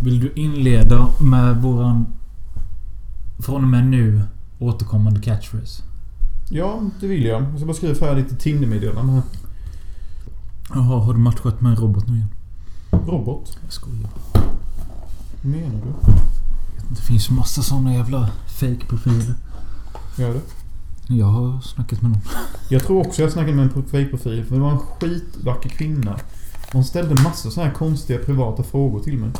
Vill du inleda med våran... Från och med nu återkommande catchphrase? Ja, det vill jag. Jag ska bara skriva färdigt ett Tinder-meddelande här. Jaha, har du matchat med en robot nu igen? Robot? Jag skojar. Vad menar du? Det finns massa såna jävla fake-profiler. Gör det? Jag har snackat med någon. Jag tror också jag snackade med en fake-profil. För det var en skitvacker kvinna. Hon ställde massor så här konstiga privata frågor till mig.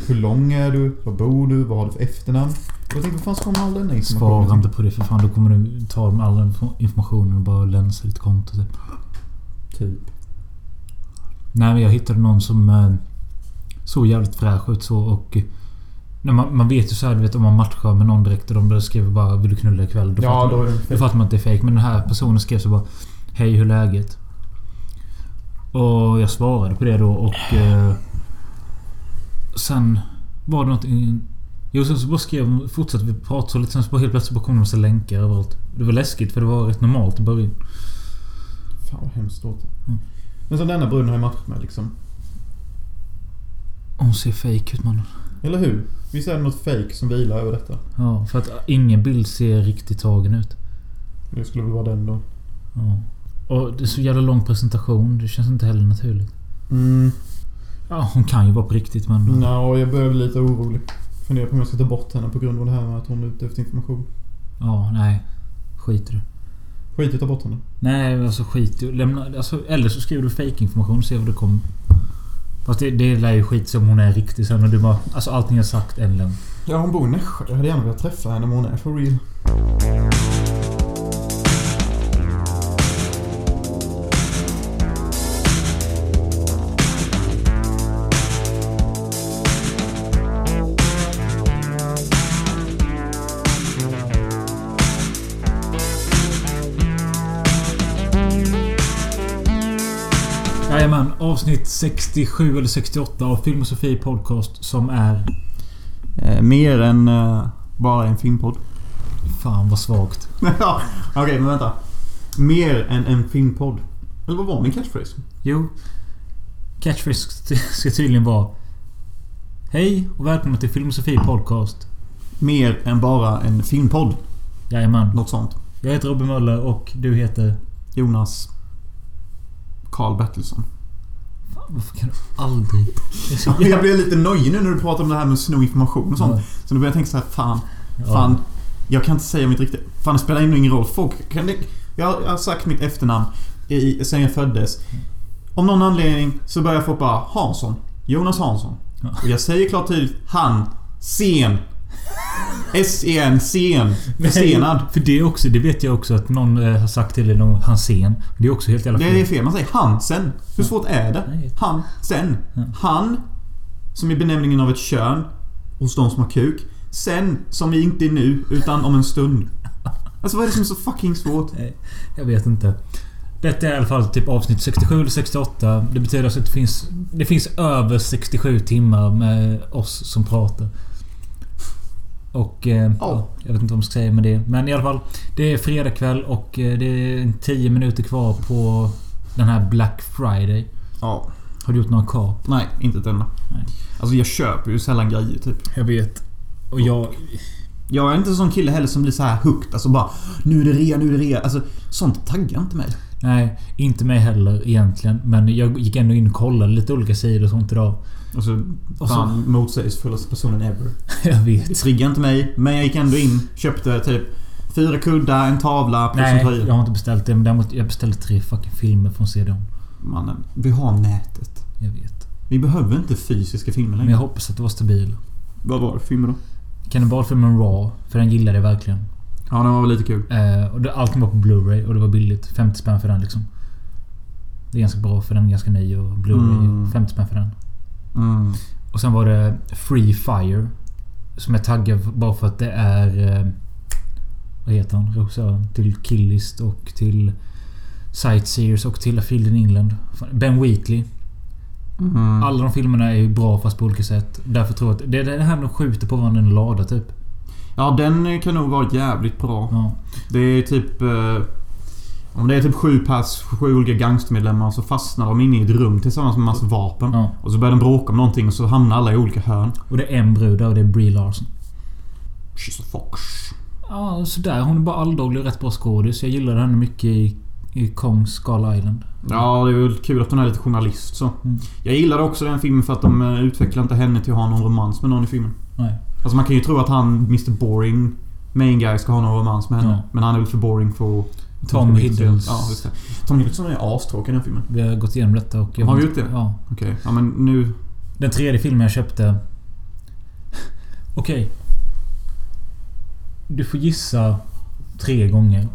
Typ hur lång är du? Var bor du? Vad har du för efternamn? Och jag tänkte, vad fan ska man all denna informationen Svara inte på det för fan. Då kommer du ta med all info- informationen och bara länsa ditt konto typ. Typ. Nej men jag hittade någon som eh, såg jävligt fräsch ut så och... eh, När man, man vet ju så här, du vet om man matchar med någon direkt och de skriver bara 'Vill du knulla ikväll?' Då, Ja, fattar, då man, då fake. fattar man att det är fake. Men den här personen skrev så bara 'Hej, hur är läget?' Och jag svarade på det då och... Eh, sen var det något... i- Jo, sen så bara skrev hon... Fortsatte vi prata så lite. Sen så bara helt plötsligt bara kom det en massa länkar överallt. Det var läskigt för det var rätt normalt i början. Fan vad hemskt det. Mm. Men så denna bruden har jag matchat med liksom. Hon ser fake ut mannen. Eller hur? Visst är det något fake som vilar över detta? Ja, för att ingen bild ser riktigt tagen ut. Det skulle väl vara den då. Ja. Och det är så jävla lång presentation. Det känns inte heller naturligt. Mm. Ja, hon kan ju vara på riktigt men... Nå, jag börjar bli lite orolig. Funderar på om jag ska ta bort henne på grund av det här med att hon är ute efter information. Ja, nej. Skit det. Skit i ta bort henne. Nej, alltså skit i Lämna... Alltså, eller så skriver du fake information och ser vad det kommer. Fast det, det lär ju skit som hon är riktig sen och du bara... Alltså allting jag sagt en lögn. Ja, hon bor i Nässjö. Jag hade gärna velat träffa henne men hon är for real. Avsnitt 67 eller 68 av Film och Sofie Podcast som är... Eh, mer än eh, bara en filmpodd. Fan vad svagt. ja, okej men vänta. Mer än en filmpodd. Eller vad var min catchphrase? Jo. Catchphrase ska tydligen vara... Hej och välkommen till Film och Sofie Podcast. Mer än bara en filmpodd. Jajamän. Något sånt. Jag heter Robin Möller och du heter... Jonas Carl Bertilsson. Varför kan du aldrig... Jag blev lite nöjd nu när du pratar om det här med att sno information och sånt. Ja. Så då började jag tänka så här, fan. Ja. Fan. Jag kan inte säga mitt riktiga... Fan det spelar ingen roll. Folk kan det, jag, jag har sagt mitt efternamn i, sen jag föddes. Om någon anledning så börjar folk bara Hansson. Jonas Hansson. Och jag säger klart tydligt han. Sen. S-E-N. Sen. Försenad. För det också, det vet jag också att någon eh, har sagt till dig någon Hansen. Det är också helt jävla Det är fel. Man säger Hansen. Hur svårt är det? Nej. Han. Som är benämningen av ett kön. Hos de som har kuk. Sen. Som vi inte är nu, utan om en stund. Alltså vad är det som är så fucking svårt? Nej, jag vet inte. Detta är i alla fall typ avsnitt 67 eller 68. Det betyder alltså att det finns... Det finns över 67 timmar med oss som pratar. Och... Eh, ja, jag vet inte vad man ska säga med det. Men i alla fall. Det är fredag kväll och eh, det är 10 minuter kvar på den här Black Friday. Ja. Har du gjort några kap? Nej, inte ett enda. Nej. Alltså jag köper ju sällan grejer typ. Jag vet. Och jag... Jag är inte en sån kille heller som blir så här hooked. Alltså bara Nu är det rea, nu är det rea. Alltså sånt taggar inte mig. Nej, inte mig heller egentligen. Men jag gick ändå in och kollade lite olika sidor och sånt idag. Alltså Och så- fan motsägelsefullaste personen ever. Jag vet. triggar inte mig. Men jag gick ändå in, köpte typ fyra kuddar, en tavla plus en Nej, tröja. jag har inte beställt det. Men däremot jag beställde tre fucking filmer från CDON. Mannen, vi har nätet. Jag vet. Vi behöver inte fysiska filmer Men längre. jag hoppas att det var stabil. Vad var det för filmer då? Kannibalfilmen Raw. För den gillade jag verkligen. Ja, den var väl lite kul. Eh, och det, allting var på Blu-ray och det var billigt. 50 spänn för den liksom. Det är ganska bra för den är ganska ny och Blu-ray Mm. 50 spänn för den. Mm. Och sen var det Free Fire. Som jag taggade bara för att det är... Eh, vad heter han? Regissören till Killist och till Sightseers och till A Field in England. Ben Wheatley. Mm. Alla de filmerna är ju bra fast på olika sätt. Därför tror jag att det är det här de skjuter på varandra i en lada typ. Ja, den kan nog vara jävligt bra. Ja. Det är typ... Om det är typ sju pers, sju olika gangstermedlemmar så fastnar de inne i ett rum tillsammans med massa vapen. Ja. Och så börjar de bråka om någonting och så hamnar alla i olika hörn. Och det är en brud där och det är Brie Larson. She's a fox. Ja, sådär. Hon är bara alldaglig och rätt bra skådis. Jag gillade henne mycket i, i Kong Skull Island. Ja, det är väl kul att hon är lite journalist så. Mm. Jag gillade också den filmen för att de eh, utvecklar inte henne till att ha någon romans med någon i filmen. Nej. Alltså man kan ju tro att han, Mr Boring, main guy, ska ha någon romans med henne. Ja. Men han är väl för boring för att... Tom Hiddleston. Ja, just det. Tom Hiddleston är astråkig i den filmen. Vi har gått igenom detta och... Har vi gjort det? Ja. Okej, ja men nu... Den tredje filmen jag köpte... Okej. Du får gissa tre gånger.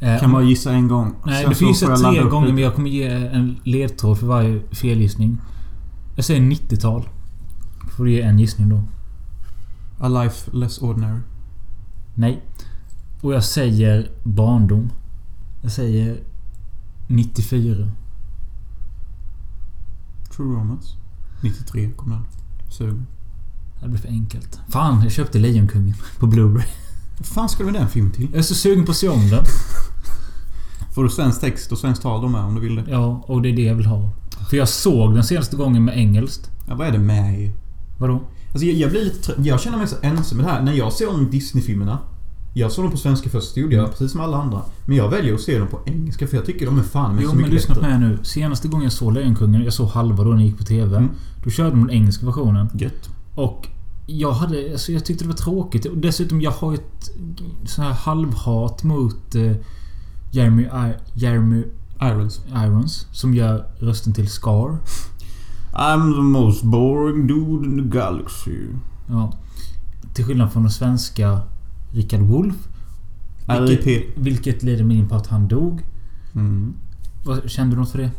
Eh, Kan bara gissa en gång. Nej, Sen du får gissa ladda tre gånger men jag kommer ge en ledtråd för varje felgissning. Jag säger 90-tal. Får du ge en gissning då. A life less ordinary. Nej. Och jag säger barndom. Jag säger 94. True Romance. 93 kom den. Sug. Det blir för enkelt. Fan, jag köpte Lejonkungen på Blu-ray. Vad fan ska du med den filmen till? Jag är så sugen på att se om den. Får du svensk text och svenskt tal då med om du vill det? Ja, och det är det jag vill ha. För jag såg den senaste gången med engelskt. Ja, vad är det med i? Vadå? Alltså jag, jag blir lite trött. Jag känner mig så ensam med det här. När jag ser om Disney-filmerna. Jag såg dem på svenska först, gjorde jag precis som alla andra. Men jag väljer att se dem på engelska för jag tycker de är fan med Jo så men mycket lyssna på mig nu. Senaste gången jag såg Lejonkungen, jag såg halva då den gick på TV. Mm. Då körde de den engelska versionen. Gött. Och jag hade... Alltså jag tyckte det var tråkigt. Och dessutom, jag har ett sån här halvhat mot eh, Jeremy, I, Jeremy Irons. Irons. Som gör rösten till Scar. I'm the most boring dude in the galaxy. Ja. Till skillnad från den svenska Richard Wolff. Vilket, vilket leder mig in på att han dog. Mm. Vad, kände du något för det?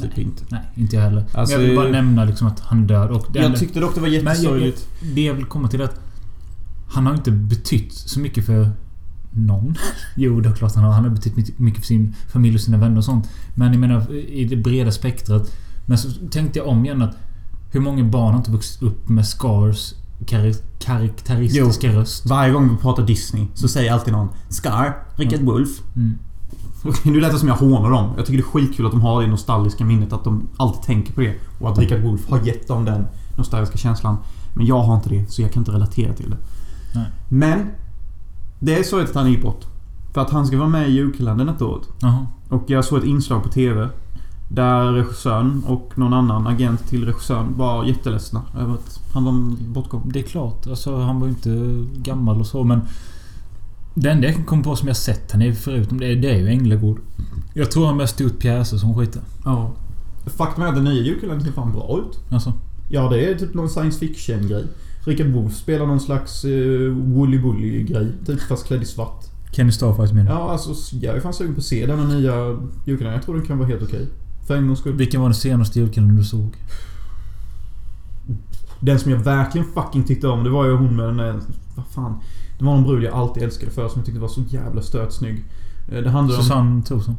Typ inte. Nej, inte jag heller. Alltså, men jag vill bara nämna liksom att han död. Och Jag enda- tyckte dock det var Men jag, jag, jättesorgligt. det jag vill komma till är att han har inte betytt så mycket för någon. Jo, det är klart han har. Han har betytt mycket- mycket för sin familj och sina vänner och sånt. Men jag menar i det breda spektrat. Men så tänkte jag om igen att hur många barn har inte vuxit upp med Scars kar- karaktäristiska röst? Varje gång vi pratar Disney så säger alltid någon Scar, Richard Wolff. Mm. Okej, nu lät det som jag hånar dem. Jag tycker det är skitkul att de har det nostalgiska minnet. Att de alltid tänker på det. Och att Richard Wolff har gett dem den nostalgiska känslan. Men jag har inte det, så jag kan inte relatera till det. Nej. Men... Det är så att han gick bort. För att han ska vara med i julkalendern ett år. Och jag såg ett inslag på TV. Där regissören och någon annan agent till regissören var jätteledsna över att han var bortgången. Det är klart. Alltså, han var ju inte gammal och så men... Det enda jag kan komma på som jag sett han är förutom det, det är ju Änglagård. Jag tror han mest gjort pjäser som skiter. Ja. Faktum är att den nya julkalendern ser fan bra ut. Alltså. Ja, det är typ någon science fiction-grej. Richard Wolff spelar någon slags uh, Woolly Bully-grej. Typ fast klädd i svart. Kenny Starfight menar Ja, alltså jag är fan sugen på att se den nya julkalendern. Jag tror den kan vara helt okej. För en gångs skull. Vilken var den senaste julkalendern du såg? Den som jag verkligen fucking tyckte om, det var ju hon med den där... Vad fan. Det var någon brud jag alltid älskade för som jag tyckte var så jävla stötsnygg. Eh, Det handlar om... Susanne Thorsson.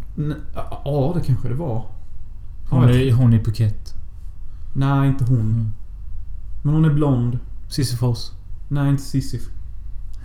Ja, det kanske det var. Hon Ja, är, hon är Phuket. Nej, inte hon. Mm. Men hon är blond. Cissi Fors. Nej, inte Sissif.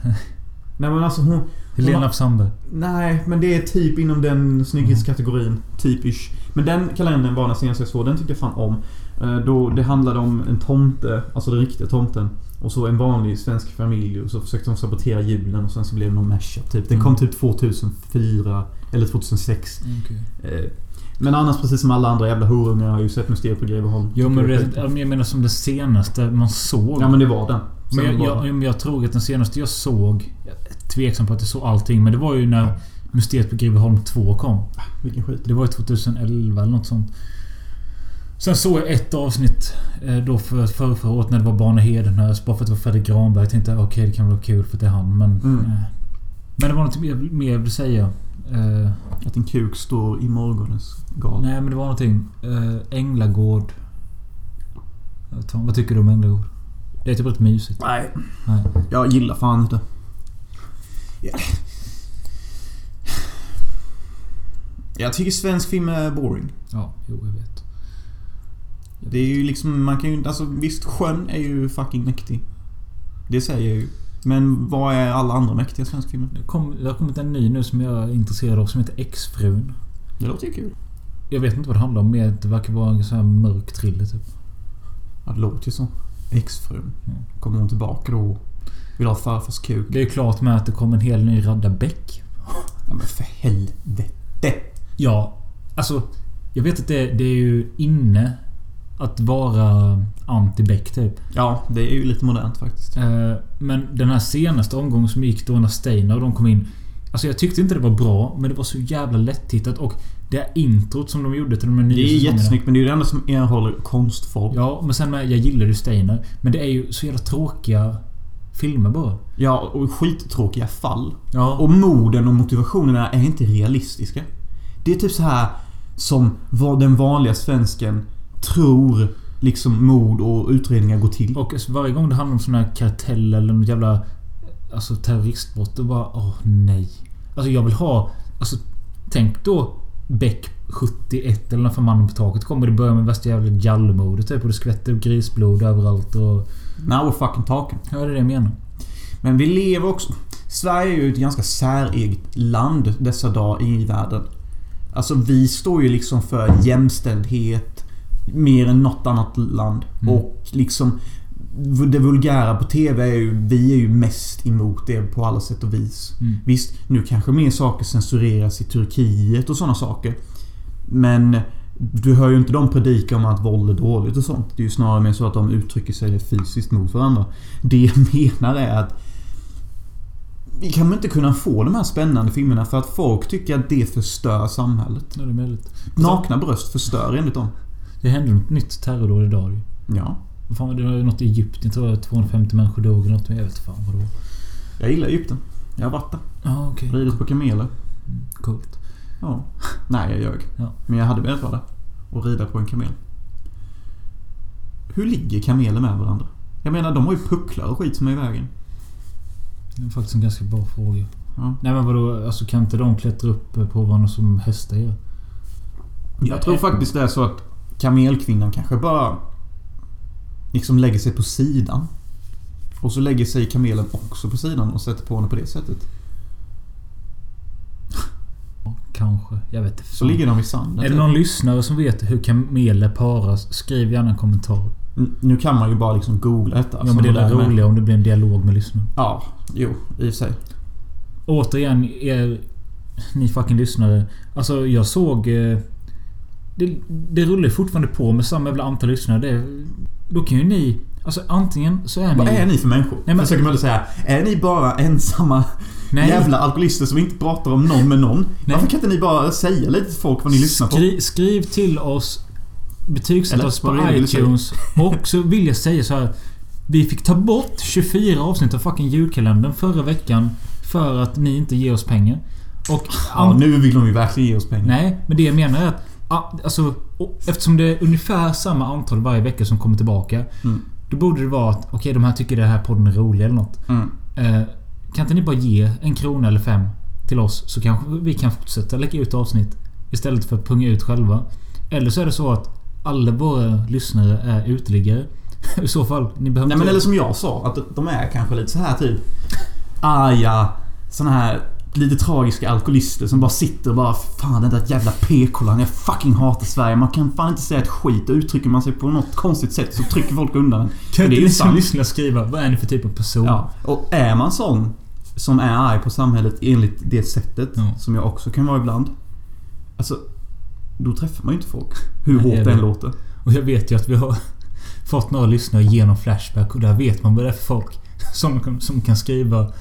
Nej men alltså hon... Helena Hon Sandberg. Nej, men det är typ inom den snygghetskategorin. Typish. Men den kalendern var den senaste jag såg. Den tyckte jag fan om. Eh, Då det handlade om en tomte, alltså den riktiga tomten. Och så en vanlig svensk familj och så försökte de sabotera julen och sen så blev det någon mashup typ. Den Mm. kom typ 2004 eller 2006. Okay. Eh, Men annars precis som alla andra jävla horungar har ju sett Mysteriet på Greveholm. Jo men det, jag menar som den senaste man såg. Ja men det var den. Men jag, var- jag, jag tror att den senaste jag såg... Tveksam på att jag såg allting men det var ju när Mysteriet på Greveholm 2 kom. Vilken skit. Det var ju 2011 eller nåt sånt. Sen såg jag ett avsnitt eh, då för för förra året när det var Barne Hedenhös. Bara för att det var Fredrik Granberg. Jag tänkte okej det kan vara kul för att det är han men... Mm. nej. Men det var något mer, mer jag ville säga. Eh, Att din kuk står i morgonens gal. nej men det var någonting. Eh, Änglagård. Vad tycker du om Änglagård? Det är typ rätt mysigt. Nej. Nej. Jag gillar fan inte. Ja. Jag tycker svensk film är boring. Ja, jo jag vet. Det är ju liksom, man kan ju Alltså visst, sjön är ju fucking mäktig. Det säger jag ju. Men vad är alla andra mäktiga svenska filmer? Det, kom, det har kommit en ny nu som jag är intresserad av som heter Exfrun. Det låter ju kul. Jag vet inte vad det handlar om. men Det verkar vara en sån här mörk thriller typ. Ja, det låter ju så. Exfrun. Mm. Kommer hon tillbaka då vill ha farfars kuk? Det är klart med att det kommer en hel ny Radda Bäck. Ja, men för helvete. Ja, alltså... Jag vet att det, det är ju inne att vara anti-Beck typ. Ja, det är ju lite modernt faktiskt. Eh, Men den här senaste omgången som gick då när Steinar och de kom in. Alltså jag tyckte inte det var bra, men det var så jävla lättittat och det här introt som de gjorde till de här nya Det är säsongerna. jättesnyggt men det är ju det enda som erhåller konstform. Ja, men sen med, jag gillar ju Steinar. Men det är ju så jävla tråkiga filmer bara. Ja, och skittråkiga fall. Ja. Och morden och motivationerna är inte realistiska. Det är typ så här som vad den vanliga svensken tror liksom mord och utredningar går till. Och varje gång det handlar om sån här kartell eller något jävla... Alltså terroristbrott. Då bara... Åh nej. Alltså jag vill ha... Alltså tänk då Beck 71 eller när fan mannen på taket kommer. Det börjar med värsta jävla gallermordet typ. Och det skvätter grisblod överallt och... Now we're fucking talking. Ja, det är det jag menar. Men vi lever också... Sverige är ju ett ganska säreget land dessa dagar i världen. Alltså vi står ju liksom för jämställdhet mer än något annat land. Mm. Och liksom det vulgära på TV är ju... Vi är ju mest emot det på alla sätt och vis. Mm. Visst, nu kanske mer saker censureras i Turkiet och sådana saker. Men du hör ju inte dem predika om att våld är dåligt och sånt. Det är ju snarare mer så att de uttrycker sig fysiskt mot varandra. Det jag menar är att vi kommer inte kunna få de här spännande filmerna för att folk tycker att det förstör samhället. Ja, det är möjligt. Nakna bröst förstör enligt dem. Det hände något nytt terrordåd idag. Ja. Fan det? Var något i Egypten tror jag. 250 människor dog eller något. Jag vet fan vad det var. Jag gillar Egypten. Jag har varit där. Ja, okej. Ridit på kameler. Coolt. Ja. Nej, jag ljög. Ja. Men jag hade velat vara där. Och rida på en kamel. Hur ligger kameler med varandra? Jag menar, de har ju pucklar och skit som är i vägen. Det är faktiskt en ganska bra fråga. Ja. Nej men vadå? Alltså kan inte de klättra upp på varandra som hästar gör? Jag tror faktiskt det är så att kamelkvinnan kanske bara liksom lägger sig på sidan. Och så lägger sig kamelen också på sidan och sätter på henne på det sättet. Kanske. Jag vet inte. Så ligger de i sanden. Är det typ. någon lyssnare som vet hur kameler paras? Skriv gärna en kommentar. N- Nu kan man ju bara liksom googla detta. ja men det är Som det med- roliga om det blir en dialog med lyssnaren. Ja, jo, i och sig. Återigen, er... Ni fucking lyssnare. Alltså jag såg... Det, det rullar fortfarande på med samma jävla antal lyssnare. Det, då kan ju ni... Alltså antingen så är Vad ni... är ni för människor? men- Försöker man säga. Är ni bara ensamma Nej. jävla alkoholister som inte pratar om någon med någon? Nej. Varför kan inte ni bara säga lite till folk vad ni lyssnar på? Skri, skriv till oss. Betygsätt oss vad på iTunes. Och så vill jag säga så här. Vi fick ta bort 24 avsnitt av fucking julkalendern förra veckan. För att ni inte ger oss pengar. Och... Ja, nu vill de ju verkligen ge oss pengar. Nej, men det jag menar är att... Alltså, eftersom det är ungefär samma antal varje vecka som kommer tillbaka. Mm. Då borde det vara att okej, de här tycker den här podden är rolig eller något. Mm. Eh, kan inte ni bara ge en krona eller fem till oss så kanske vi kan fortsätta lägga ut avsnitt istället för att punga ut själva. Eller så är det så att alla våra lyssnare är uteliggare. I så fall, ni behöver Nej men inte... eller som jag sa, att de är kanske lite så här typ arga, såna här lite tragiska alkoholister som bara sitter och bara Fan den där jävla PK-land, jag fucking hatar Sverige. Man kan fan inte säga ett skit och uttrycker man sig på något konstigt sätt så trycker folk undan en. kan inte ni som lyssnar skriva vad är ni för typ av person? Ja, och är man sån som är arg på samhället enligt det sättet, Ja. som jag också kan vara ibland. Alltså, då träffar man ju inte folk. Hur Nej, hårt det än låter. Och jag vet ju att vi har fått några lyssnare genom Flashback och där vet man vad det är för folk. Som, som kan skriva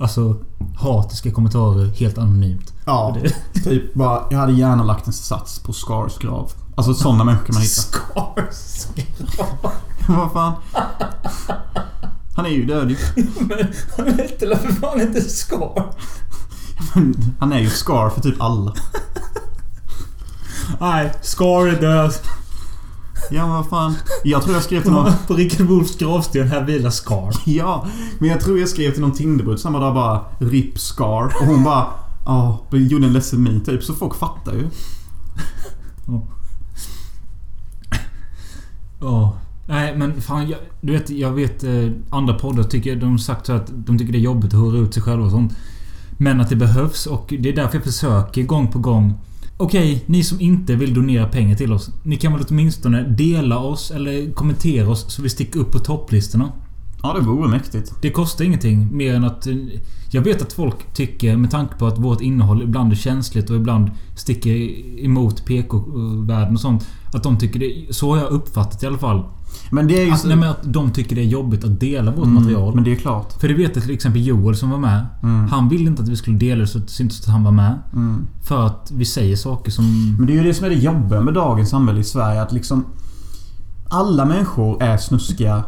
Alltså hatiska kommentarer helt anonymt. Ja, typ bara, jag hade gärna lagt en sats på Scars grav. Alltså sådana människor kan man hitta. Scars. Vad fan? Han är ju död ju. Men han hette väl för fan inte Scar? Han är ju Scar för typ alla. Nej, Scar är död. Ja vad fan. Jag tror jag skrev till någon... På Rickard Wolffs gravsten här vilar Scar. Ja, men jag tror jag skrev till någon Tinderbrud samma dag bara RIP Scar. Och hon bara... Ja, gjorde en ledsen min typ. Så folk fattar ju. Ja. Nej men fan jag, Du vet, jag vet eh, andra poddar tycker... De har sagt så att de tycker det är jobbigt att höra ut sig själva och sånt. Men att det behövs och det är därför jag försöker gång på gång. Okej, ni som inte vill donera pengar till oss. Ni kan väl åtminstone dela oss eller kommentera oss så vi sticker upp på topplistorna. Ja, det vore mäktigt. Det kostar ingenting mer än att... eh, Jag vet att folk tycker, med tanke på att vårt innehåll ibland är känsligt och ibland sticker emot PK-världen och sånt. Att de tycker det... Så har jag uppfattat i alla fall. Men det är ju... Att, så- nej, men att de tycker det är jobbigt att dela vårt Mm, material. Men det är klart. För det vet jag till exempel Joel som var med. Mm. Han ville inte att vi skulle dela det så det syntes att han var med. Mm. För att vi säger saker som... Men det är ju det som är det jobbiga med dagens samhälle i Sverige. Att liksom... Alla människor är snuskiga.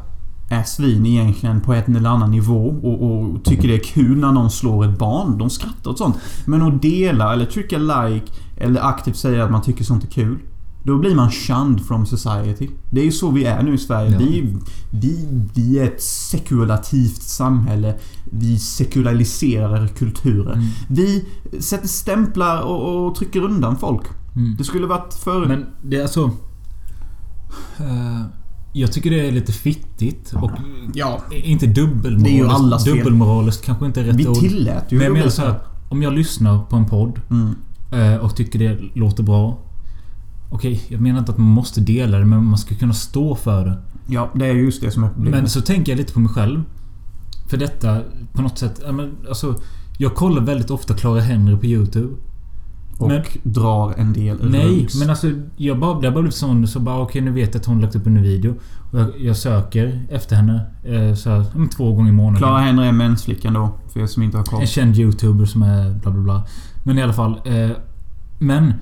Är svin egentligen på en eller annan nivå och, och tycker det är kul när någon slår ett barn. De skrattar åt sånt. Men att dela eller trycka like eller aktivt säga att man tycker sånt är kul. Då blir man shunned from society. Det är ju så vi är nu i Sverige. Ja. Vi, vi, vi är ett sekulativt samhälle. Vi sekulariserar kulturen. Mm. Vi sätter stämplar och, och trycker undan folk. Mm. Det skulle varit för... Men det är alltså... eh, jag tycker det är lite fittigt och... ja, Inte dubbelmoraliskt. Det är ju allas fel. Dubbelmoraliskt kanske inte är rätt vi ord. tillät ju Men jag menar så här, Om jag lyssnar på en podd Mm. eh, och tycker det låter bra. Okej, jag menar inte att man måste dela det men man ska kunna stå för det. Ja, det är just det som är problemet. Men så tänker jag lite på mig själv. För detta på något sätt... Alltså, jag kollar väldigt ofta Clara Henry på YouTube. och men- drar en del Nej, runs. men alltså jag bara, det har bara blivit sån så bara okej nu vet jag att hon lagt upp en ny video. Och jag, jag söker efter henne eh, så här, två gånger i månaden. Clara Henry är mensflickan då, för er som inte har koll. En känd YouTuber som är bla bla bla. Men i alla fall. Eh, men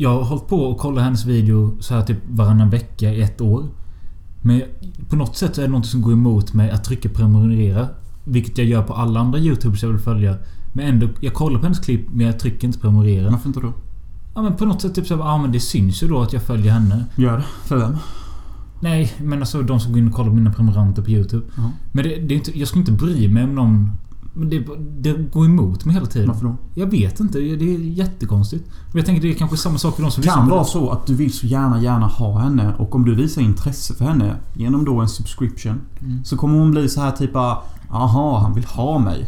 jag har hållit på och kollat hennes video så här typ varannan vecka i ett år. Men på något sätt så är det något som går emot mig att trycka prenumerera. Vilket jag gör på alla andra YouTubers jag vill följa. Men ändå, jag kollar på hennes klipp men jag trycker inte prenumerera. Varför inte då? Ja men på något sätt typ så här, ja men det syns ju då att jag följer henne. Gör det. För vem? Nej, men alltså de som går in och kollar på mina prenumeranter på YouTube. Ja. Men det, det är inte, jag skulle inte bry mig om någon... Men det, det går emot mig hela tiden. Varför då? Jag vet inte. Det är jättekonstigt. Och jag tänker det är kanske samma sak för de som kan vara så att du vill så gärna, gärna ha henne och om du visar intresse för henne genom då en subscription Mm. så kommer hon bli så här typ ah, Aha, han vill ha mig.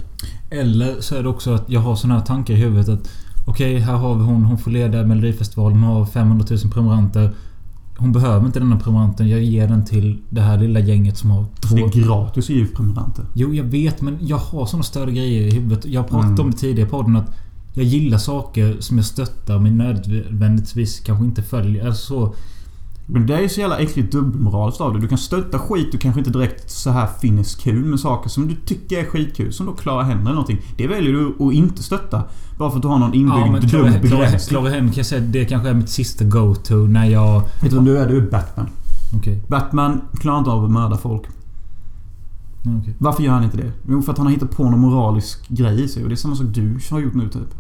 Eller så är det också att jag har såna här tankar i huvudet att... Okej, här har vi hon. Hon får leda Melodifestivalen. Hon har 500 000 prenumeranter. Hon behöver inte denna prenumeranten. Jag ger den till det här lilla gänget som har Så det två... är gratis att ge ut prenumeranter. Jo, jag vet men jag har såna större grejer i huvudet. Jag har pratat Mm. om det tidigare i podden att jag gillar saker som jag stöttar men nödvändigtvis kanske inte följer. Alltså så. Men det är ju så jävla äckligt dubbelmoraliskt av det. Du kan stötta skit du kanske inte direkt så här finner kul med saker som du tycker är skitkul. Som då Clara Henry eller någonting. Det väljer du att inte stötta. Bara för att du har någon Ja, inbyggd Clara, dum begränsning. Clara Henry kan jag säga det kanske är mitt sista go-to när jag... Vet du vem du är? Du är Batman. Okej. Batman klarar inte av att mörda folk. Ja, okej. Varför gör han inte det? Jo, för att han har hittat på någon moralisk grej i sig. Och det är samma sak du har gjort nu typ.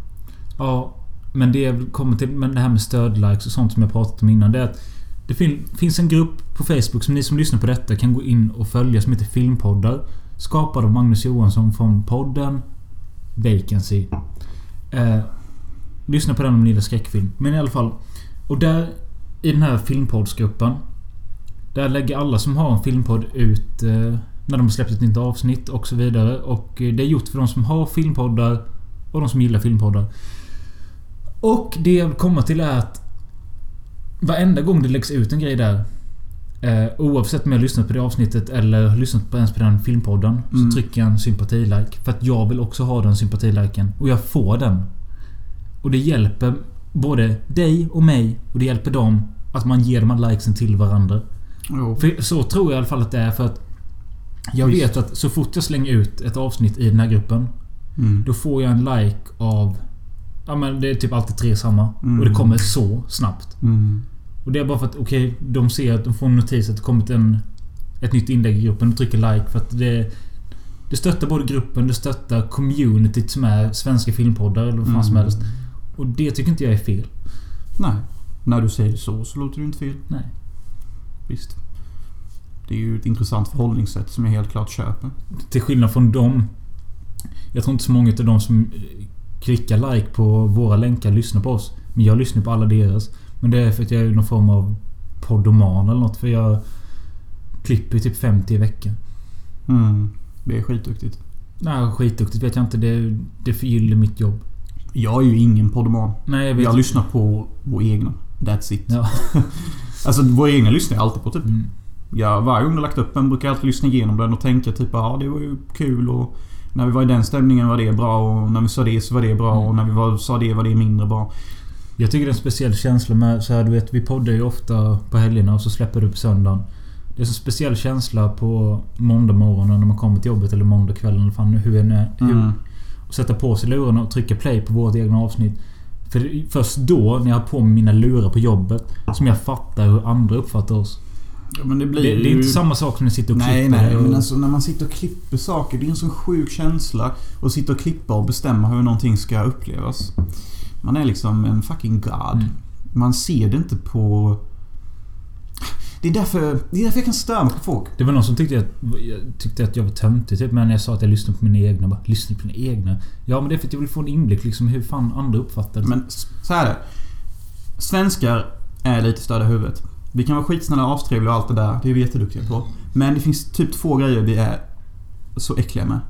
Ja, men det jag kommer till men det här med stödlikes och sånt som jag pratat om innan. Det är att det fin, finns en grupp på Facebook som ni som lyssnar på detta kan gå in och följa som heter Filmpoddar. Skapad av Magnus Johansson från podden Vacancy. Eh, lyssna på den om ni gillar skräckfilm. Men i alla fall. Och där i den här filmpoddsgruppen. Där lägger alla som har en filmpodd ut eh, när de har släppt ett nytt avsnitt och så vidare. Och eh, det är gjort för de som har filmpoddar och de som gillar filmpoddar. Och det jag vill komma till är att Varenda gång det läggs ut en grej där eh, Oavsett om jag har lyssnat på det avsnittet eller lyssnat på ens på den filmpodden Mm. Så trycker jag en sympatilike. För att jag vill också ha den sympatiliken. Och jag får den. Och det hjälper både dig och mig och det hjälper dem att man ger de här likesen till varandra. Jo. För så tror jag i alla fall att det är för att Jag Visst. vet att så fort jag slänger ut ett avsnitt i den här gruppen Mm. då får jag en like av... Ja men det är typ alltid tre samma. Mm. Och det kommer så snabbt. Mm. Och det är bara för att okej, de ser att de får en notis att det kommit en... Ett nytt inlägg i gruppen och trycker like för att det... Det stöttar både gruppen, det stöttar communityt som är svenska filmpoddar eller vad fan som Mm. helst. Och det tycker inte jag är fel. Nej. När du säger så så låter det inte fel. Nej. Visst. Det är ju ett intressant förhållningssätt som jag helt klart köper. Till skillnad från dem. Jag tror inte så många av de som klickar like på våra länkar lyssnar på oss. Men jag lyssnar på alla deras. Men det är för att jag är någon form av poddoman eller något. För jag... klipper typ 50 i veckan. Mm. Det är skitduktigt. Nej, skitduktigt vet jag inte. Det, det förgyller mitt jobb. Jag är ju ingen poddoman. Nej, jag vet Jag lyssnar på vår egna. That's it. Ja. Alltså vår egna lyssnar jag alltid på typ. Mm. Ja, varje gång jag lagt upp en brukar jag alltid lyssna igenom den och tänka typ ja det var ju kul och när vi var i den stämningen var det bra och när vi sa det så var det bra Mm. och när vi var, sa det var det mindre bra. Jag tycker det är en speciell känsla med... Så här, du vet, vi poddar ju ofta på helgerna och så släpper du på söndagen. Det är en speciell känsla på måndag morgonen när man kommer till jobbet eller måndag kvällen fan hur är det hur, Mm. och sätta på sig lurarna och trycka play på vårt egna avsnitt. För det är först då, när jag har på mig mina lurar på jobbet, som jag fattar hur andra uppfattar oss. Ja, det Det, blir det är ju... inte samma sak som när jag sitter och Nej, klipper. nej. och, Men alltså när man sitter och klipper saker. Det är en sån sjuk känsla. Att sitta och klippa och bestämma hur någonting ska upplevas. Man är liksom en fucking god. Mm. Man ser det inte på... Det är därför, det är därför jag kan störa mig på folk. Det var någon som tyckte att, jag tyckte att jag var töntig typ, men jag sa att jag lyssnade på mina egna. Bara, lyssna på mina egna? Ja, men det är för att jag vill få en inblick liksom hur fan andra uppfattar det. Men så här är det. Svenskar är lite störda i huvudet. Vi kan vara skitsnälla och avstrevliga och allt det där. Det är vi jätteduktiga på. Men det finns typ två grejer vi är så äckliga med.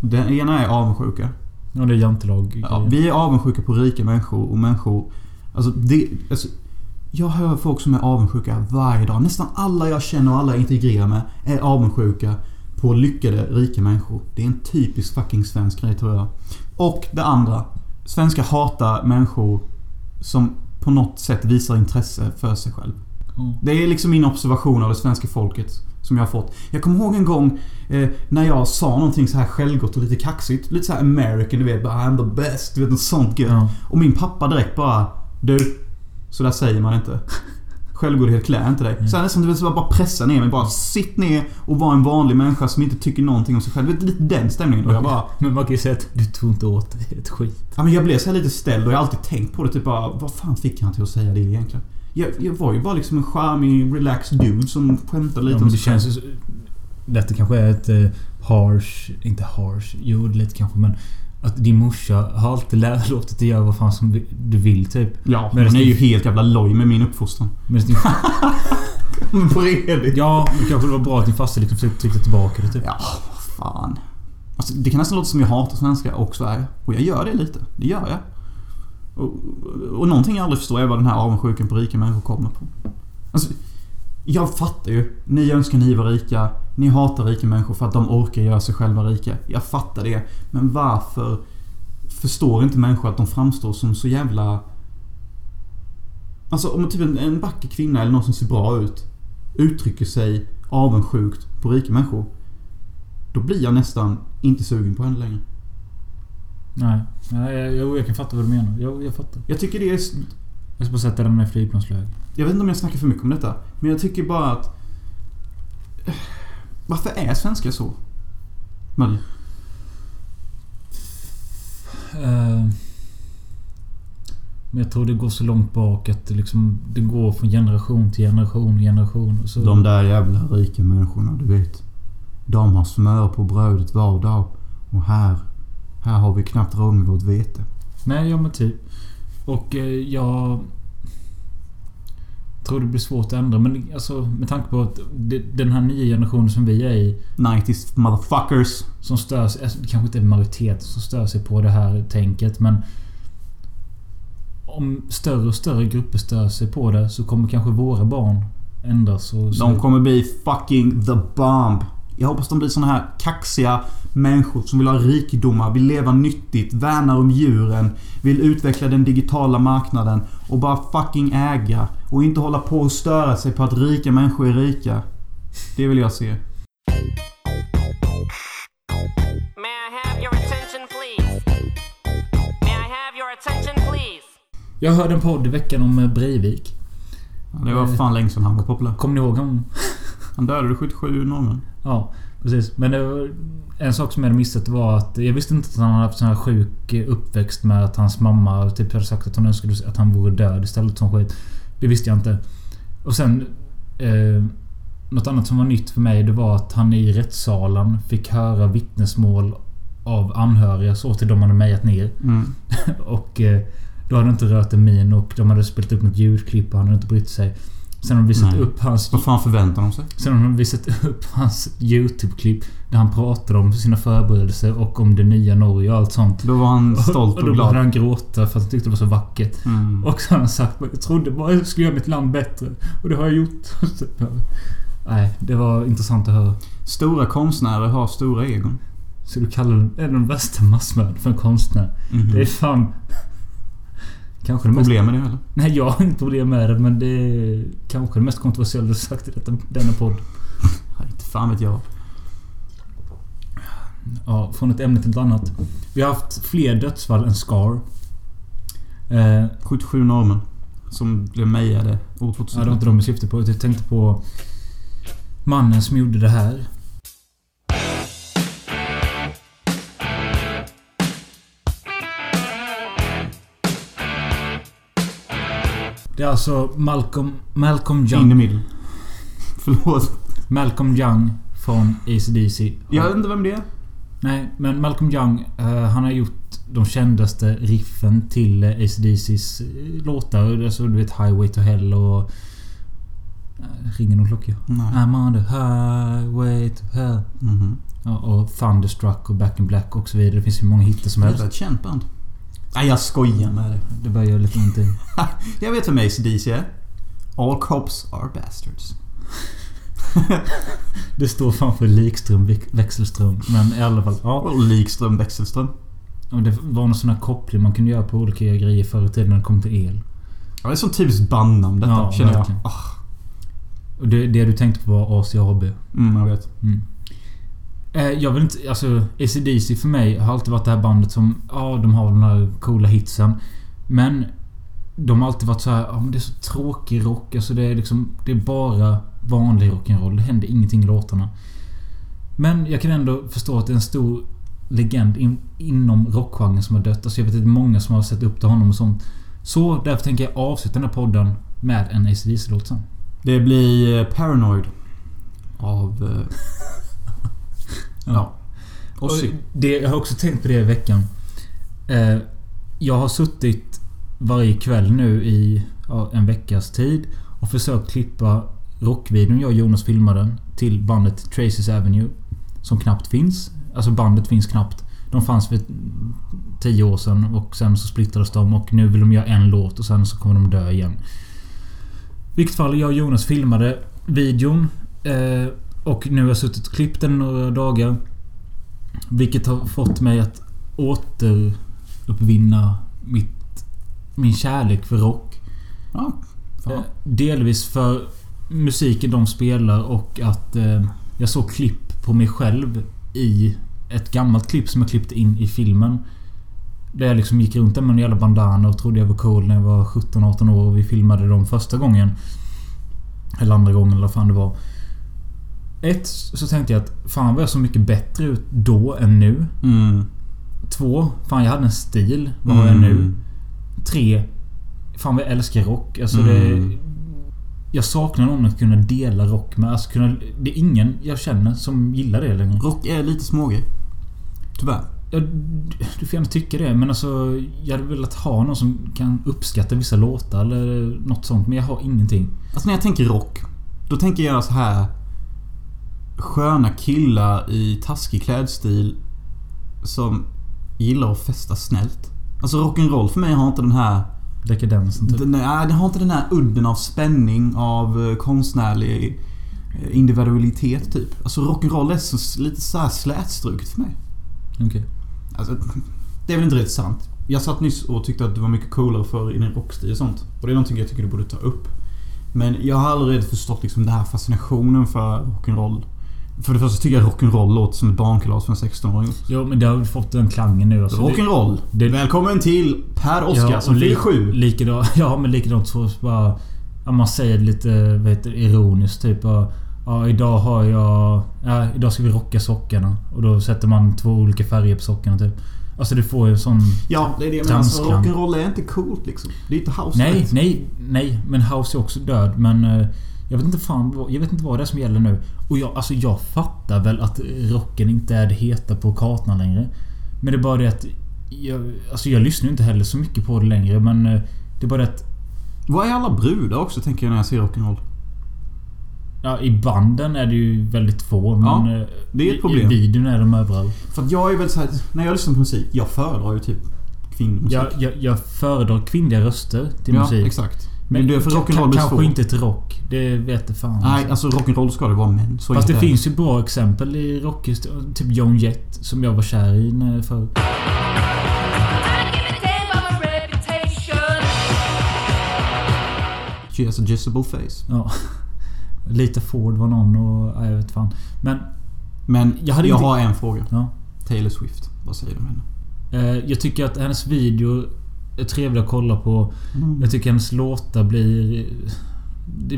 Den ena är avundsjuka. Ja, det är jantelag. Ja, vi är avundsjuka på rika människor och människor... Alltså, det, alltså Jag hör folk som är avundsjuka varje dag. Nästan alla jag känner och alla jag integrerar med är avundsjuka på lyckade, rika människor. Det är en typisk fucking svensk grej tror jag. Och det andra. Svenskar hatar människor som på något sätt visar intresse för sig själv. Ja. Det är liksom min observation av det svenska folket som jag har fått. Jag kommer ihåg en gång eh, när jag sa någonting så här självgott och lite kaxigt. Lite så här American, du vet. Bara I'm the best. Du vet, något sånt gött. Ja. Och min pappa direkt bara Du, så där säger man inte. Självgodhet klär inte dig. Så här nästan du vet, så bara pressa ner mig. Bara sitt ner och var en vanlig människa som inte tycker någonting om sig själv. Du vet, lite den stämningen. Och jag bara... Men man kan ju säga att du tog inte åt dig ett skit. Ja, men jag blev så lite ställd och jag har alltid tänkt på det. Typ bara, vad fan fick han till att säga det egentligen? Jag, jag var ju bara liksom en charmig, relaxed dude som skämtade lite Ja, om men det känns ju... Detta kanske är ett eh, harsh... Inte harsh. Jo, lite kanske men... Att din morsa har alltid låtit dig göra vad fan som du vill typ. Ja, Men men det- är ju helt jävla loj med min uppfostran. Men din, Men på riktigt. ja, det kanske var bra att din farsa liksom försökte trycka tillbaka det typ. Ja, vad fan. Alltså, det kan nästan låta som jag hatar svenskar och Sverige. Och jag gör det lite. Det gör jag. Och, och någonting jag aldrig förstår är vad den här avundsjukan på rika människor kommer på. Alltså, jag fattar ju. Ni önskar ni var rika. Ni hatar rika människor för att de orkar göra sig själva rika. Jag fattar det. Men varför förstår inte människor att de framstår som så jävla... Alltså om typ en, en vacker kvinna eller någon som ser bra ut uttrycker sig avundsjukt på rika människor. Då blir jag nästan inte sugen på henne längre. Nej. Nej, jag, jag, kan fatta vad du menar. Jag, jag fattar. Jag tycker det är... Jag ska bara sätta den i flygplansläge. Jag vet inte om jag snackar för mycket om detta. Men jag tycker bara att... Varför är svenskar så? Mölle? Eh, Men jag tror det går så långt bak att det liksom... Det går från generation till generation och generation. Och så, De där jävla rika människorna, du vet. De har smör på brödet var dag. Och här... Här har vi knappt råd med vårt vete. Nej, ja men typ. Och eh, jag... Tror det blir svårt att ändra men alltså med tanke på att det, den här nya generationen som vi är i 90s motherfuckers. som stör sig, alltså, det kanske inte är majoritet som stör sig på det här tänket men om större och större grupper stör sig på det så kommer kanske våra barn ändras och De kommer bli fucking the bomb. Jag hoppas de blir såna här kaxiga människor som vill ha rikedomar, vill leva nyttigt, värnar om djuren, vill utveckla den digitala marknaden och bara fucking äga. Och inte hålla på och störa sig på att rika människor är rika. Det vill jag se. Jag hörde en podd i veckan om eh, Breivik. Det var fan länge sedan han var populär. Kommer ni ihåg honom? Han dödade 77 norrmän. Ja, precis. Men var, en sak som jag hade missat var att jag visste inte att han hade haft sån här sjuk eh, uppväxt med att hans mamma typ hade sagt att hon önskade att han vore död istället som skit. Det visste jag inte. Och sen... Eh, något annat som var nytt för mig det var att han i rättssalen fick höra vittnesmål av anhöriga så till de hade mejat ner. Mm. Och eh, då hade inte rört en min och de hade spelat upp något ljudklipp och han hade inte brytt sig. Sen har de visat Nej. upp hans... Vad fan förväntar de sig? Sen har de visat upp hans YouTube-klipp. Där han pratar om sina förberedelser och om det nya Norge och allt sånt. Då var han stolt och och då började glad. han gråta för att han tyckte det var så vackert. Mm. Och så har han sagt jag trodde bara jag skulle göra mitt land bättre. Och det har jag gjort. Nej, det var intressant att höra. Stora konstnärer har stora egon. Så du kallar den, är den värsta massmördaren för en konstnär? Mhm. Det är fan... Kanske det. Problem med det eller? Nej, jag har inte problem med det men det är kanske det mest kontroversiella du sagt i detta, denna podd. Nej, inte fan vet jag. Ja, från ett ämne till ett annat. Vi har haft fler dödsfall än Scar. Eh, 77 norrmän. Som blev mejade år 2000. ja, det var inte de jag syftade på. Jag tänkte på mannen som gjorde det här. Det är alltså Malcolm, Malcolm In the Young. middle. Förlåt. Malcolm Young från AC/DC. Jag vet inte vem det är. Nej, men Malcolm Young, eh, han har gjort de kändaste riffen till eh, AC/DC's eh, låtar. Alltså du vet Highway to Hell och... Uh, ringer någon klocka? Nej. I'm on the highway to hell. Mhm. Ja, och Thunderstruck och Back in Black och så vidare. Det finns ju många hittar som Det helst. är ett känt band. Nej, jag skojar med dig. Det börjar göra lite ont i. Jag vet vem AC/DC är. All cops are bastards. Det står fan för likström, väx- växelström. Men i alla fall. Ja. Och Likström Växelström. Och det var någon sån här koppling man kunde göra på olika grejer förr i tiden när det kom till el. Ja, det är som typiskt bandnamn detta, Ja, känner jag. Och det, det du tänkte på var ACAB. mm, jag vet. Mm. Eh, jag vill inte... Alltså AC/DC för mig har alltid varit det här bandet som... Ja, de har den här coola hitsen. Men... De har alltid varit så här, ja men det är så tråkig rock. Alltså det är liksom... Det är bara vanlig rock'n'roll. Det händer ingenting i låtarna. Men jag kan ändå förstå att det är en stor legend in, inom rockgenren som har dött. Alltså jag vet att det är många som har sett upp till honom och sånt. Så därför tänker jag avsluta den här podden med en AC/DC-låt sen. Det blir eh, Paranoid. Av... ja. Och det, jag har också tänkt på det i veckan. Eh, jag har suttit varje kväll nu i en veckas tid och försökt klippa rockvideon jag och Jonas filmade till bandet Traces Avenue. Som knappt finns. Alltså bandet finns knappt. De fanns för 10 år sedan och sen så splittrades de och nu vill de göra en låt och sen så kommer de dö igen. I vilket fall, jag och Jonas filmade videon. Eh, och nu har jag suttit och klippt den några dagar. Vilket har fått mig att återuppvinna mitt, min kärlek för rock. Ja. Eh, Fan. Delvis för musiken de spelar och att eh, jag såg klipp på mig själv i ett gammalt klipp som jag klippte in i filmen. Där jag liksom gick runt där med en jävla bandana och trodde jag var cool när jag var 17-18 år och vi filmade dem första gången. Eller andra gången eller vad fan det var. Ett, så tänkte jag att fan var jag så mycket bättre ut då än nu. Mm. Två, fan jag hade en stil. Vad har jag nu? Mm. Tre, fan vad jag älskar rock. Alltså Mm. det... Jag saknar någon att kunna dela rock med. Alltså kunna, det är ingen jag känner som gillar det längre. Rock är lite smågrej. Tyvärr. Ja, du får gärna tycka det men alltså... Jag hade velat ha någon som kan uppskatta vissa låtar eller något sånt. Men jag har ingenting. Alltså när jag tänker rock. Då tänker jag så här Sköna killar i taskig klädstil. Som gillar att festa snällt. Alltså rock'n'roll för mig har inte den här... Dekadensen typ. Den, nej, den har inte den här udden av spänning, av eh, konstnärlig eh, individualitet typ. Alltså rock'n'roll är så, lite så här slätstruket för mig. Okej. Alltså, det är väl inte rätt sant. Jag satt nyss och tyckte att det var mycket coolare för i din rockstil och sånt. Och det är någonting jag tycker du borde ta upp. Men jag har aldrig riktigt förstått liksom den här fascinationen för rock'n'roll. För det första tycker jag rock'n'roll låter som ett barnkalas för en 16-åring. Jo men det har fått den klangen nu. Alltså, Rock'n'roll! Välkommen till Per Oskar som och fyller sju. Likadant, ja men likadant så bara... Ja, man säger lite vad heter, ironiskt typ. Ja, ja, idag har jag... Ja, idag ska vi rocka sockarna. Och då sätter man två olika färger på sockarna typ. Alltså det får ju en sån... Ja, det är det jag menar. Alltså, rock'n'roll är inte coolt liksom. Det är inte house Nej, nej, nej. Men House är också död. Men... Jag vet inte fan Jag vet inte vad det är som gäller nu. Och jag, alltså jag fattar väl att rocken inte är det heta på kartan längre. Men det är bara det att... Jag, alltså jag lyssnar inte heller så mycket på det längre men... eh, Det är bara det att... Vad är alla brudar också tänker jag när jag ser rock'n'roll? Ja, i banden är det ju väldigt få. Men Ja, eh, det är ett problem. I videon är de överallt. För att jag är väl så här, när jag lyssnar på musik, jag föredrar ju typ kvinnmusik. Jag, jag, jag föredrar kvinnliga röster till ja, musik. exakt. Men det är för rock'n'roll Kanske inte till rock. Det vet jag fan. Nej, alltså rock'n'roll ska det vara män. Så Fast det finns ju bra exempel i rockhistorien. Typ Joan Jett, som jag var kär i förr. She has a jizzable face. Ja. Lite Ford var någon och... Ja, jag vet fan. Men... Men Jag jag, hade inte- har en fråga. Ja. Taylor Swift. Vad säger du om henne? Eh, jag tycker att hennes video är trevlig att kolla på. Mm. Jag tycker hennes låtar blir...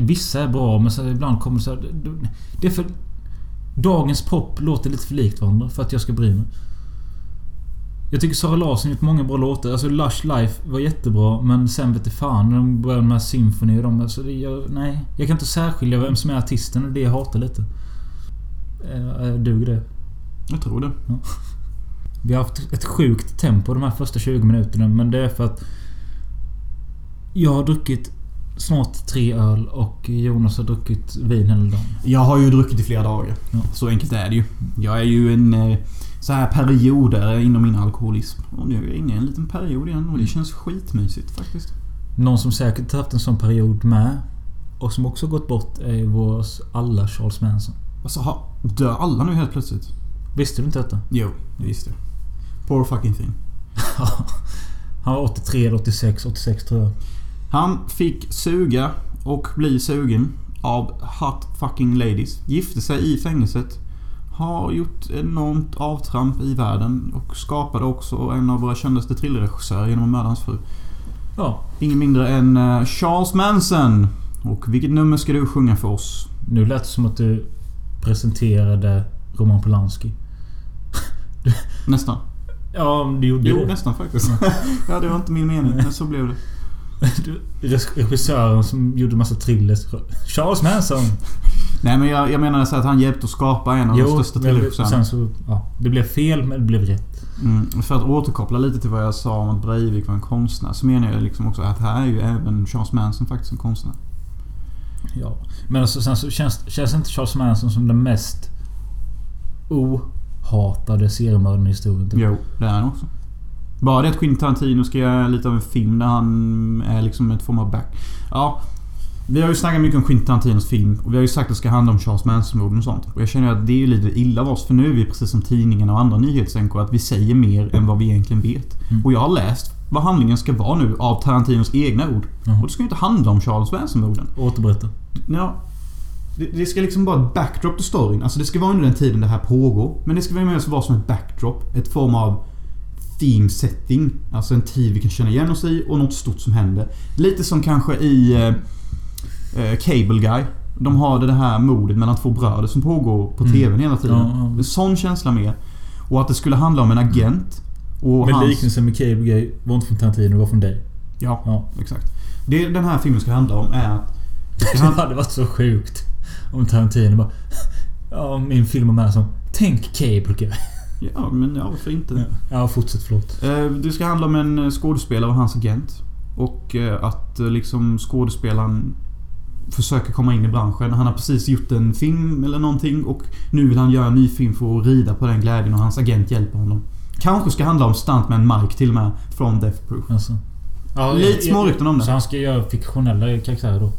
Vissa är bra men så ibland kommer det så här, det- är för... Dagens pop låter lite för likt varandra för att jag ska bry mig. Jag tycker Sara Larsson gjort många bra låtar. Alltså Lush Life var jättebra men sen vet fan när de började med Symphony och de... Alltså det, jag, nej. Jag kan inte särskilja vem som är artisten och det jag hatar lite. Eh, Duger det? Jag tror det. Vi har haft ett sjukt tempo de här första 20 minuterna men det är för att... Jag har druckit snart tre öl och Jonas har druckit vin hela dagen. Jag har ju druckit i flera dagar. Ja. Så enkelt är det ju. Jag är ju en eh, så här perioder inom min alkoholism. Och nu är jag inne i en liten period igen och det känns skitmysigt faktiskt. Någon som säkert haft en sån period med och som också gått bort är vår alla Charles Manson. Alltså, dör alla nu helt plötsligt? Visste du inte detta? Jo, det visste jag. Poor fucking thing. Han var 83 eller 86. 86 tror jag. Han fick suga och bli sugen av hot fucking ladies. Gifte sig i fängelset. Har gjort enormt avtramp i världen och skapade också en av våra kändaste thrillerregissörer genom att mörda hans fru. Ja. Ingen mindre än eh, Charles Manson. Och vilket nummer ska du sjunga för oss? Nu lät det som att du presenterade Roman Polanski. Nästan. Ja, du gjorde Jo, det. nästan faktiskt. ja, det var inte min mening, men så blev det. Regissören som gjorde massa thrillers. Charles Manson! Nej, men jag, jag menar så att han hjälpte att skapa en av de största så... Ja, det blev fel men det blev rätt. Mm, för att återkoppla lite till vad jag sa om att Breivik var en konstnär så menar jag liksom också att här är ju även Charles Manson faktiskt en konstnär. Ja. Men alltså, sen så känns, känns inte Charles Manson som den mest ohatade seriemördaren i historien. typ. Jo, det är han också. Bara det att Quentin Tarantino ska göra lite av en film där han är liksom ett form av back... Ja. Vi har ju snackat mycket om Quentin Tarantinos film och vi har ju sagt att det ska handla om Charles Manson-morden och sånt. Och jag känner att det är ju lite illa av oss för nu är vi precis som tidningarna och andra nyhetsänkor att vi säger mer än vad vi egentligen vet. Mm. Och jag har läst vad handlingen ska vara nu av Tarantinos egna ord. Jaha. Och det ska ju inte handla om Charles Manson-morden. Återberätta. Ja. Det, det ska liksom vara ett backdrop till storyn. Alltså det ska vara under den tiden det här pågår. Men det ska mer vara som ett backdrop. Ett form av theme setting. Alltså en tid vi kan känna igen oss i och något stort som händer. Lite som kanske i eh, eh, Cable Guy. De har det här mordet mellan två bröder som pågår på Mm. TVn hela tiden. Ja, ja. Sån känsla mer. Och att det skulle handla om en agent. Och Men hans... liknelsen med Cable Guy var inte från Tarantino, det var från dig. Ja, Ja. exakt. Det den här filmen ska handla om är att... Det hade varit så sjukt om Tarantino bara... Ja, min film om som Tänk Cable Guy. Ja, men ja, varför inte? Ja, fortsätt. Förlåt. Eh, Det ska handla om en eh, skådespelare och hans agent. Och eh, att liksom skådespelaren försöker komma in i branschen. Han har precis gjort en film eller någonting och nu vill han göra en ny film för att rida på den glädjen och hans agent hjälper honom. Kanske ska handla om stuntman Mike till och med från Death Proof. Alltså. Ja, Lite jag- små rykten om Så det. han ska göra fiktionella karaktärer då?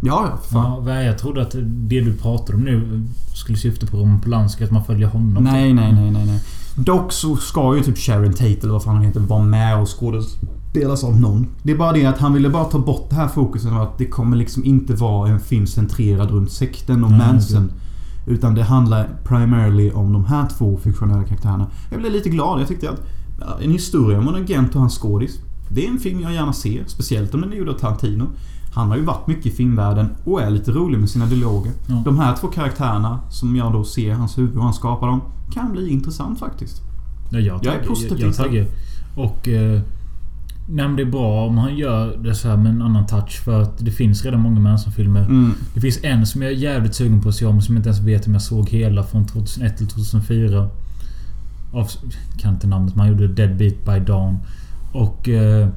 Ja, ja, fan. Ja, jag trodde att det du pratar om nu skulle syfta på Roman Polanski, att man följer honom. Nej, nej, nej, nej, nej. Dock så ska ju typ Sharon Tate eller vad fan han heter vara med och skådespelas av någon. Det är bara det att han ville bara ta bort det här fokuset av att det kommer liksom inte vara en film centrerad runt sekten och Nej, Manson. Utan det handlar primarily om de här två fiktionella karaktärerna. Jag blev lite glad. Jag tyckte att en historia om en agent och hans skådis. Det är en film jag gärna ser. Speciellt om den är gjord av Tarantino. Han har ju varit mycket i filmvärlden och är lite rolig med sina dialoger. Ja. De här två karaktärerna som jag då ser hans huvud och han skapar dem kan bli intressant faktiskt. Ja, jag, Jag är positivt jag, jag taggar. Och... Eh, nej, det är bra om han gör det så här med en annan touch. För att det finns redan många Manson-filmer. Mm. Det finns en som jag är jävligt sugen på att se om. Som jag inte ens vet om jag såg hela. Från 2001 till 2004. Av, kan inte namnet. Man gjorde Dead Beat by Dawn. Och... Eh,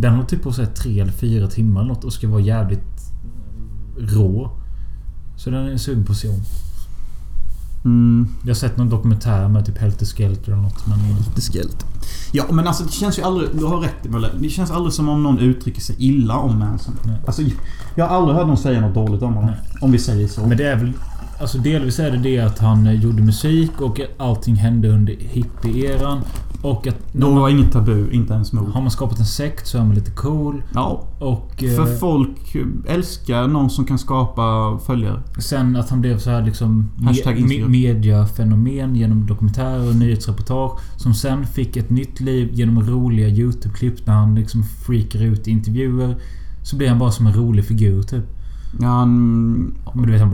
den håller typ på här tre eller fyra timmar något och ska vara jävligt rå. Så den är sugen på att se om. Mm, Jag har sett någon dokumentär med typ Helter Skelter eller något men... lite skellt. Ja, men alltså det känns ju aldrig... Du har rätt Mölle. Det känns aldrig som om någon uttrycker sig illa om Manson. Nej. Alltså, jag har aldrig hört någon säga något dåligt om honom. Nej. Om vi säger så. Men det är väl... Alltså delvis är det det att han gjorde musik och allting hände under hippie-eran. Och att... Då var inget tabu, inte ens mord. Har man skapat en sekt så är man lite cool. Ja, Och... eh, för folk älskar någon som kan skapa följare. Sen att han blev så här liksom... Hashtag Me, Instagram. mediafenomen genom dokumentärer och nyhetsreportage. Som sen fick ett nytt liv genom roliga YouTube-klipp när han liksom freakar ut i intervjuer. Så blir han bara som en rolig figur typ. Ja, han... Men du vet han...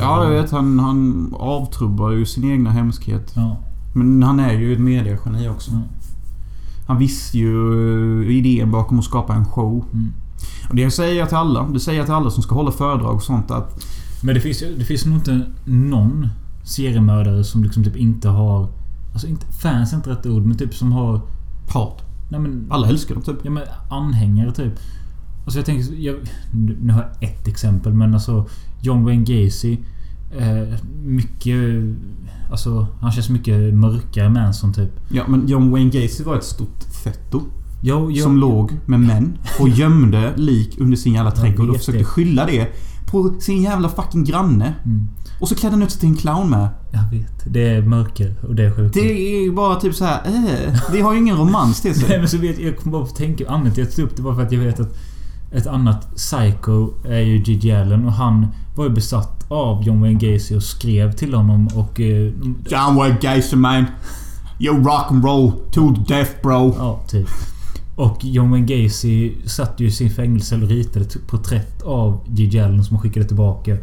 Ja, jag vet. Han, han avtrubbar ju sin egna hemskhet. Ja. Men han är ju ett mediegeni också. Ja. Han visste ju idén bakom att skapa en show. Mm. Och det säger jag till alla. Det säger jag till alla som ska hålla föredrag och sånt att... Men det finns, det finns nog inte någon seriemördare som liksom typ inte har... Alltså inte, fans är inte rätt ord, men typ som har... Hat. Nej men... Alla älskar dem typ. Ja men anhängare typ. Alltså jag tänker... Jag, nu nu har jag ett exempel men alltså... John Wayne Gacy. Eh, mycket... Alltså han känns mycket mörkare än Manson typ. Ja, men John Wayne Gacy var ett stort fetto. Jag, jag, som låg med män och gömde lik under sin jävla trädgård och försökte det. skylla det på sin jävla fucking granne. Mm, Och så klädde han ut sig till en clown med. jag vet. Det är mörker och det är sjukt. Det är ju bara typ så här. Äh, det har ju ingen romans till Nej sig. men så vet jag, jag kommer bara tänka... Anledningen till att jag tog upp det var för att jag vet att ett annat psycho är ju Gigi Allen och han var ju besatt av John Wayne Gacy och skrev till honom och... Eh, John Wayne Gacy man. You rock and roll to death bro. ja, typ. Och John Wayne Gacy satt ju i sin fängelse och ritade ett porträtt av Gigi Allen som han skickade tillbaka.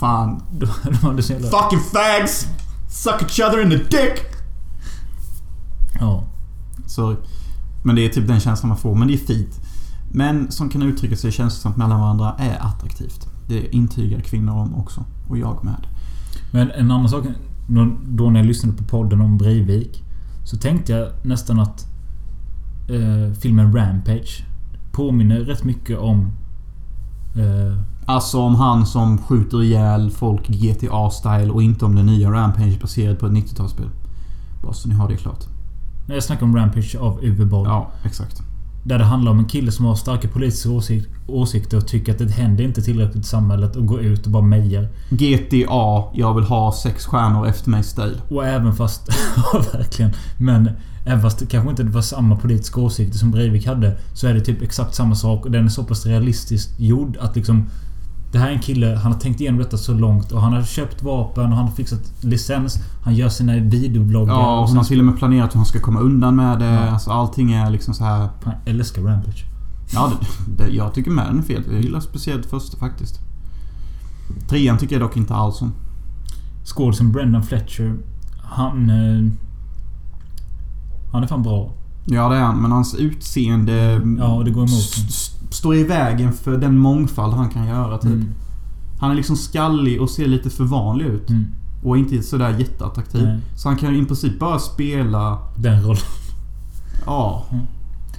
Fan. De, de hade så jävla... Fucking fags! Suck each other in the dick! Ja. Sorry. Men det är typ den känslan man får. Men det är fint. Män som kan uttrycka sig känslosamt mellan varandra är attraktivt. Det intygar kvinnor om också. Och jag med. Men en annan sak. Då när jag lyssnade på podden om Breivik. Så tänkte jag nästan att eh, filmen Rampage påminner rätt mycket om... Eh, Alltså om han som skjuter ihjäl folk GTA-style och inte om den nya Rampage baserad på ett 90-talsspel. Bara så ni har det klart. när jag snackar om Rampage av Uwe Boll. Ja, exakt. Där det handlar om en kille som har starka politiska åsik- åsikter och tycker att det händer inte tillräckligt i samhället och går ut och bara mejar. GTA, jag vill ha sex stjärnor efter mig stil. Och även fast... ja, verkligen. Men även fast det kanske inte var samma politiska åsikter som Breivik hade. Så är det typ exakt samma sak och den är så pass realistiskt gjord att liksom... Det här är en kille, han har tänkt igenom detta så långt och han har köpt vapen och han har fixat licens. Han gör sina videobloggar. Ja, och hon sen har till och med planerat hur han ska komma undan med det. Ja. Alltså allting är liksom så här. Han älskar Rampage. Ja, det, det, jag tycker med den är fel. Jag gillar speciellt första faktiskt. Trean tycker jag dock inte alls om. Skådisen Brendan Fletcher. Han... Eh, han är fan bra. Ja, det är han. Men hans utseende... Ja, det går emot Står i vägen för den mångfald han kan göra, typ. Mm. Han är liksom skallig och ser lite för vanlig ut. Mm. Och inte sådär jätteattraktiv. Nej. Så han kan i princip bara spela... Den rollen. Ja.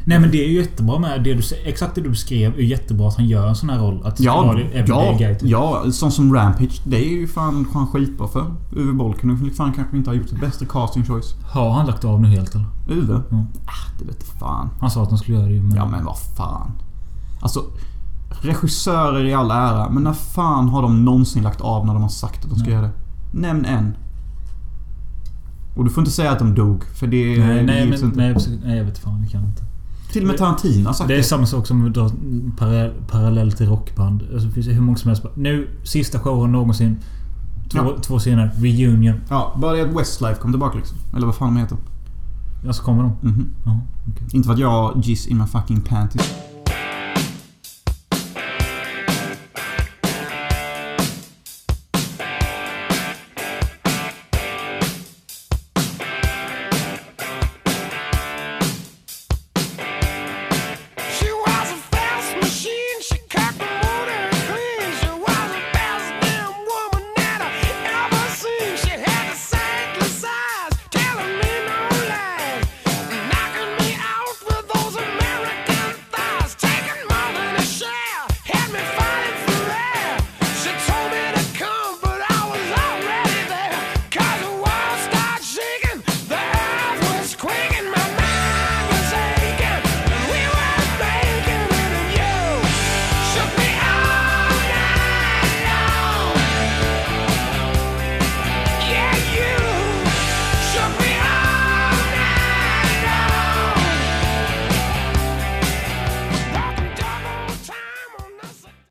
Nej men det är ju jättebra med det du, exakt det du beskrev. är jättebra att han gör en sån här roll. Att Ja, ja, guy. typ. ja, sån som Rampage. Det är ju fan, fan skitbra för. Uwe Boll fan kanske inte ha gjort det bästa casting choice. Har han lagt av nu helt eller? Uwe? Ja. Ah, det vet fan. Han sa att han skulle göra det ju, men... Ja men vad fan. Alltså, regissörer i all ära, men när fan har de någonsin lagt av när de har sagt att de ska Nej. göra det? Nämn en. Och du får inte säga att de dog, för det Nej, det nej, men, inte. nej, nej, jag vet fan. Jag kan inte. Till och med Tarantino har sagt Det det. är samma sak som att dra parallell, parallell till rockband. Alltså, det finns hur många som helst. Nu, sista showen någonsin. Två, Ja. två senare. Reunion. Ja, bara det att Westlife kom tillbaka liksom. Eller vad fan de heter. Ja, så kommer de. Mhm. Ja, okej. Inte för att jag jizz in my fucking panties.